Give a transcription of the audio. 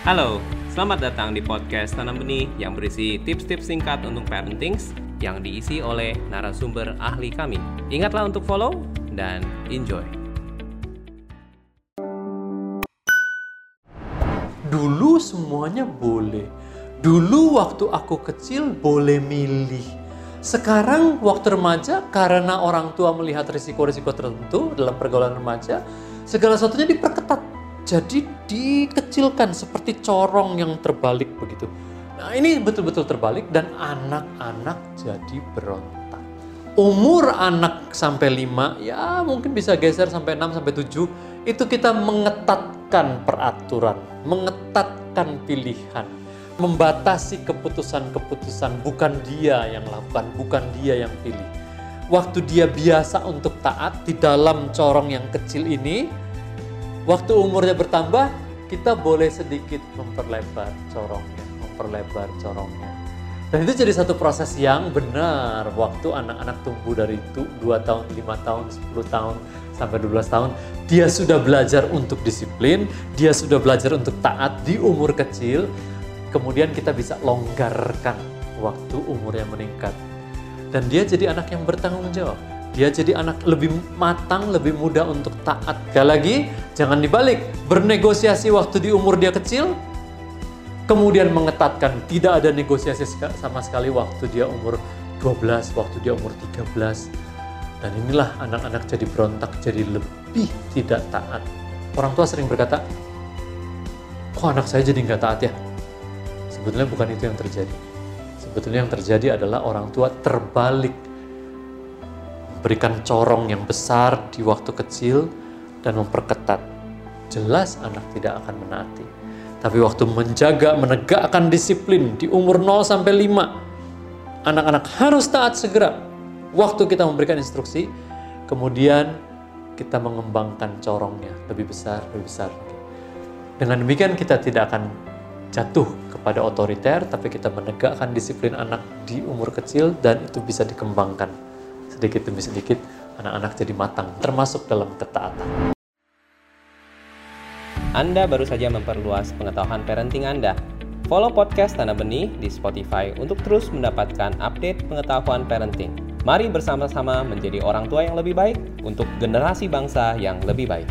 Halo, selamat datang di podcast Tanam Benih yang berisi tips-tips singkat untuk parenting yang diisi oleh narasumber ahli kami. Ingatlah untuk follow dan enjoy. Dulu semuanya boleh. Dulu waktu aku kecil boleh milih. Sekarang waktu remaja karena orang tua melihat risiko-risiko tertentu dalam pergaulan remaja, segala sesuatunya diperketat jadi dikecilkan seperti corong yang terbalik begitu. Nah ini betul-betul terbalik dan anak-anak jadi berontak. Umur anak sampai 5 ya mungkin bisa geser sampai 6 sampai 7 itu kita mengetatkan peraturan, mengetatkan pilihan, membatasi keputusan-keputusan bukan dia yang lakukan, bukan dia yang pilih. Waktu dia biasa untuk taat di dalam corong yang kecil ini, waktu umurnya bertambah, kita boleh sedikit memperlebar corongnya, memperlebar corongnya. Dan itu jadi satu proses yang benar waktu anak-anak tumbuh dari itu 2 tahun, 5 tahun, 10 tahun, sampai 12 tahun. Dia sudah belajar untuk disiplin, dia sudah belajar untuk taat di umur kecil. Kemudian kita bisa longgarkan waktu umurnya meningkat. Dan dia jadi anak yang bertanggung jawab dia jadi anak lebih matang, lebih mudah untuk taat. Sekali lagi, jangan dibalik. Bernegosiasi waktu di umur dia kecil, kemudian mengetatkan. Tidak ada negosiasi sama sekali waktu dia umur 12, waktu dia umur 13. Dan inilah anak-anak jadi berontak, jadi lebih tidak taat. Orang tua sering berkata, kok anak saya jadi nggak taat ya? Sebetulnya bukan itu yang terjadi. Sebetulnya yang terjadi adalah orang tua terbalik berikan corong yang besar di waktu kecil dan memperketat. Jelas anak tidak akan menaati. Tapi waktu menjaga, menegakkan disiplin di umur 0 sampai 5, anak-anak harus taat segera. Waktu kita memberikan instruksi, kemudian kita mengembangkan corongnya lebih besar, lebih besar. Dengan demikian kita tidak akan jatuh kepada otoriter, tapi kita menegakkan disiplin anak di umur kecil dan itu bisa dikembangkan sedikit demi sedikit anak-anak jadi matang, termasuk dalam ketaatan. Anda baru saja memperluas pengetahuan parenting Anda. Follow podcast Tanah Benih di Spotify untuk terus mendapatkan update pengetahuan parenting. Mari bersama-sama menjadi orang tua yang lebih baik untuk generasi bangsa yang lebih baik.